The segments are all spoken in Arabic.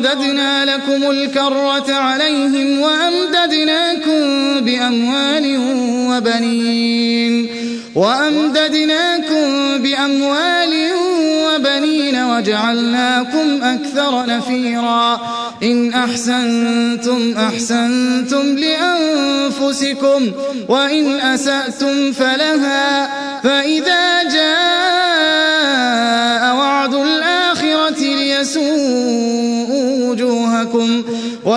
رددنا لكم الكرة عليهم وأمددناكم بأموال وبنين وأمددناكم بأموال وبنين وجعلناكم أكثر نفيرا إن أحسنتم أحسنتم لأنفسكم وإن أسأتم فلها فإذا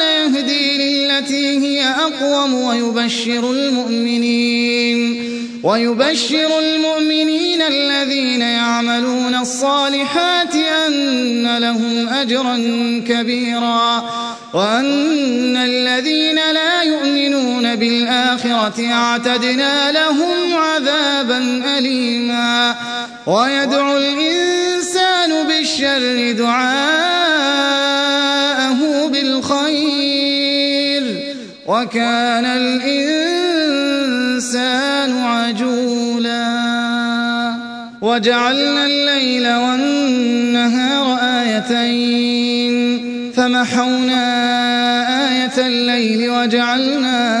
يهدي للتي هي أقوم ويبشر المؤمنين ويبشر المؤمنين الذين يعملون الصالحات أن لهم أجرا كبيرا وأن الذين لا يؤمنون بالآخرة أعتدنا لهم عذابا أليما ويدعو الإنسان بالشر دعاءه وكان الإنسان عجولا وجعلنا الليل والنهار آيتين فمحونا آية الليل وجعلنا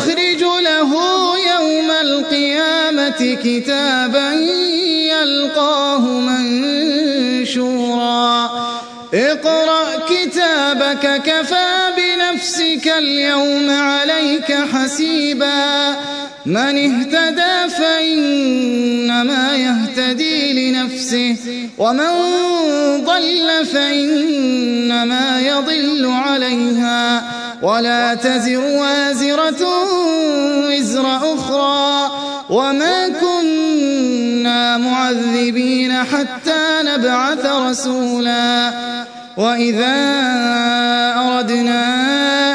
كتابا يلقاه منشورا. اقرأ كتابك كفى بنفسك اليوم عليك حسيبا. من اهتدى فإنما يهتدي لنفسه ومن ضل فإنما يضل عليها. ولا تزر وازرة وزر أخرى. وما معذبين حتى نبعث رسولا. وإذا أردنا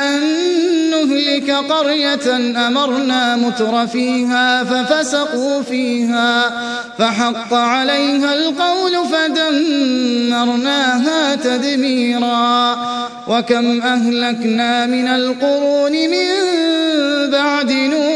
أن نهلك قرية أمرنا متر فيها ففسقوا فيها فحق عليها القول فدمرناها تدميرا. وكم أهلكنا من القرون من بعد نوح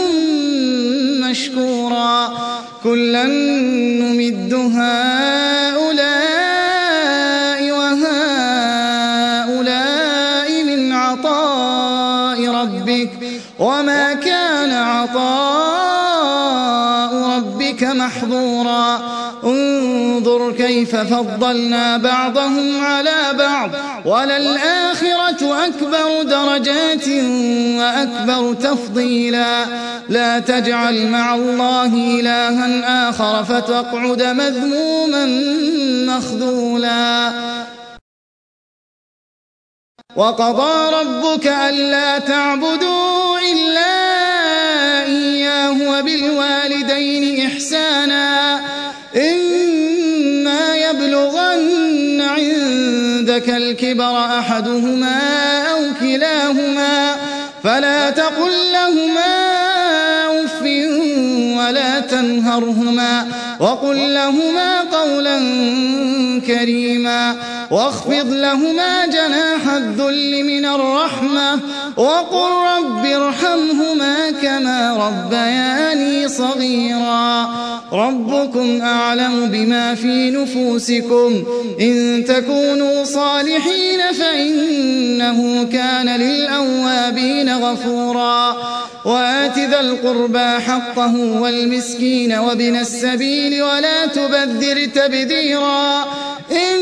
كيف فضلنا بعضهم على بعض وللآخرة أكبر درجات وأكبر تفضيلا لا تجعل مع الله إلها آخر فتقعد مذموما مخذولا وقضى ربك ألا تعبدوا إلا إياه وبالوالدين عندك الكبر أحدهما أو كلاهما فلا تقل لهما أف ولا تنهرهما وقل لهما قولا كريما واخفض لهما جناح الذل من الرحمة وقل رب ارحمهما كما ربياني صغيرا. ربكم أعلم بما في نفوسكم. إن تكونوا صالحين فإنه كان للأوابين غفورا. وآت ذا القربى حقه والمسكين وابن السبيل ولا تبذر تبذيرا. إن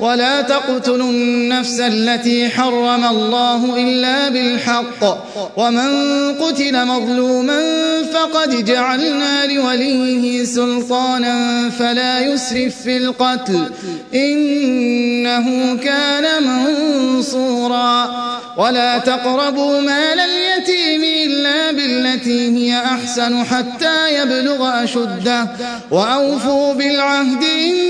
ولا تقتلوا النفس التي حرم الله إلا بالحق. ومن قتل مظلوما فقد جعلنا لوليه سلطانا فلا يسرف في القتل. إنه كان منصورا. ولا تقربوا مال اليتيم إلا بالتي هي أحسن حتى يبلغ أشده. وأوفوا بالعهد إن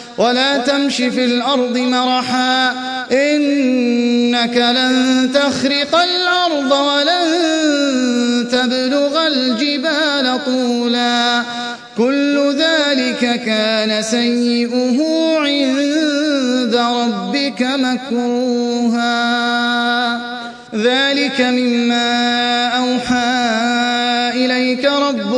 ولا تمش في الأرض مرحا إنك لن تخرق الأرض ولن تبلغ الجبال طولا. كل ذلك كان سيئه عند ربك مكروها. ذلك مما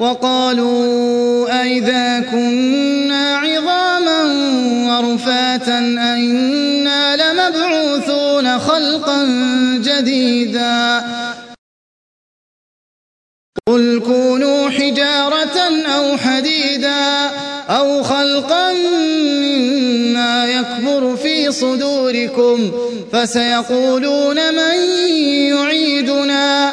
وقالوا أئذا كنا عظاما ورفاتا أئنا لمبعوثون خلقا جديدا. قل كونوا حجارة أو حديدا أو خلقا مما يكبر في صدوركم فسيقولون من يعيدنا.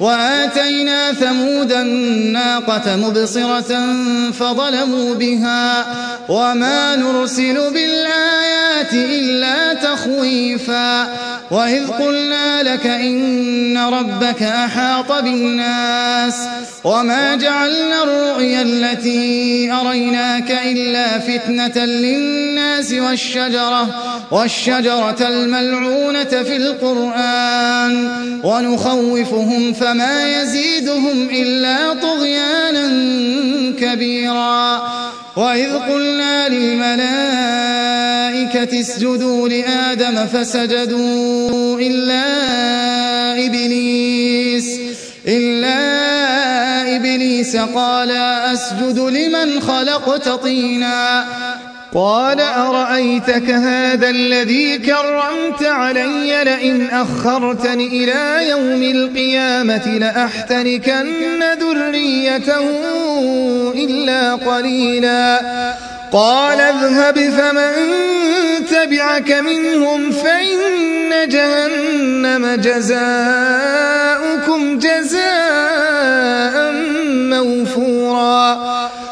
وآتينا ثمود الناقة مبصرة فظلموا بها وما نرسل بالآيات إلا تخويفا وإذ قلنا لك إن ربك أحاط بالناس وما جعلنا الرؤيا التي أريناك إلا فتنة للناس والشجرة والشجرة الملعونة في القرآن ونخوفهم فما يزيدهم إلا طغيانا كبيرا. وإذ قلنا للملائكة اسجدوا لآدم فسجدوا إلا إبليس إلا إبليس قال أسجد لمن خلقت طينا. قال أرأيتك هذا الذي كرمت علي لئن أخرتني إلى يوم القيامة لأحتركن ذريته إلا قليلا. قال اذهب فمن تبعك منهم فإن جهنم جزاؤكم جزاء موفورا.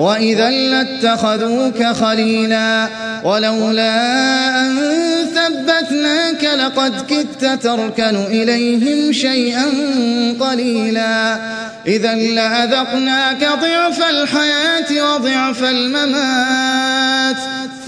وإذا لاتخذوك خليلا ولولا أن ثبتناك لقد كدت تركن إليهم شيئا قليلا إذا لأذقناك ضعف الحياة وضعف الممات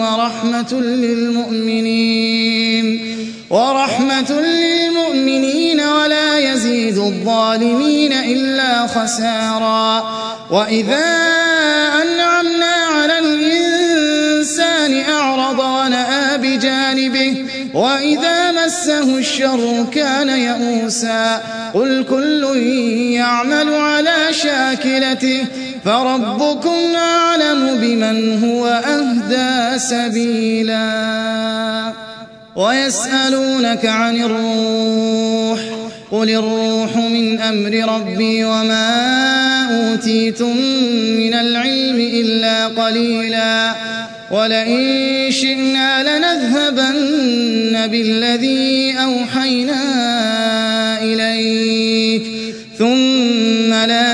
ورحمة للمؤمنين. ورحمة للمؤمنين ولا يزيد الظالمين إلا خسارا. وإذا أنعمنا على الإنسان أعرض ونأى بجانبه وإذا مسه الشر كان يئوسا. قل كل يعمل على شاكلته فربكم أعلم بمن هو أهدى سبيلا ويسألونك عن الروح قل الروح من أمر ربي وما أوتيتم من العلم إلا قليلا ولئن شئنا لنذهبن بالذي أوحينا لا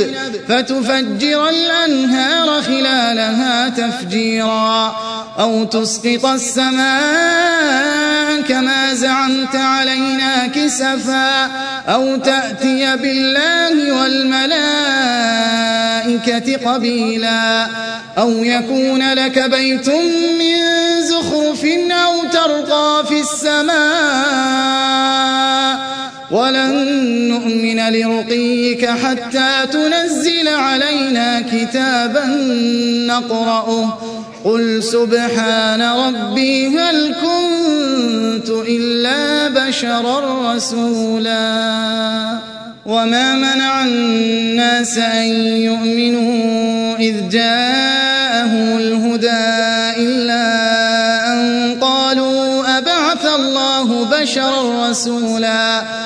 وعنب فتفجر الأنهار خلالها تفجيرا. أو تسقط السماء كما زعمت علينا كسفا. أو تأتي بالله والملائكة قبيلا. أو يكون لك بيت من زخرف أو ترقى في السماء. ولن نؤمن لرقيك حتى تنزل علينا كتابا نقرأه. قل سبحان ربي هل كنت إلا بشرا رسولا. وما منع الناس أن يؤمنوا إذ جاءهم الهدى إلا أن قالوا أبعث الله بشرا رسولا.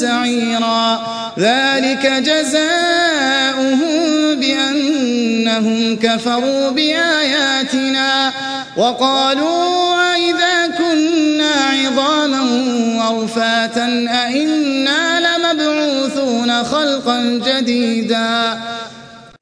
سعيرا. ذلك جزاؤهم بأنهم كفروا بآياتنا وقالوا أئذا كنا عظاما ورفاتا أئنا لمبعوثون خلقا جديدا.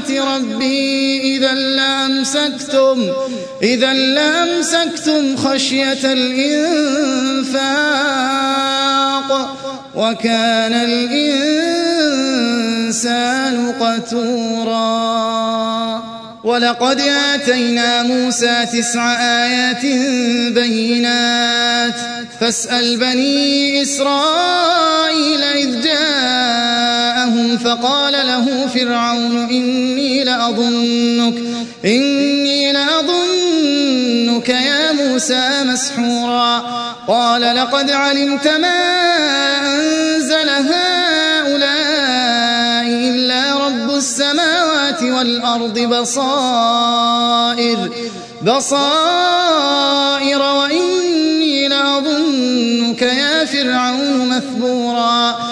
ربي إذا لأمسكتم إذا لأمسكتم خشية الإنفاق وكان الإنسان قتورا. ولقد آتينا موسى تسع آيات بينات فاسأل بني إسرائيل إذ جاءهم فقال له فرعون إني لأظنك إني لأظنك يا موسى مسحورا. قال لقد علمت ما أنزل هؤلاء إلا رب السماوات والأرض بصائر بصائر وإني لأظنك يا فرعون مثبورا.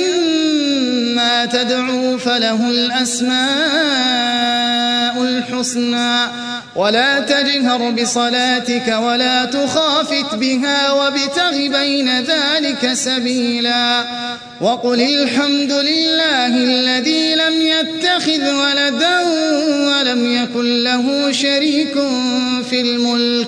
تدعوا فله الأسماء الحسنى ولا تجهر بصلاتك ولا تخافت بها وابتغ بين ذلك سبيلا وقل الحمد لله الذي لم يتخذ ولدا ولم يكن له شريك في الملك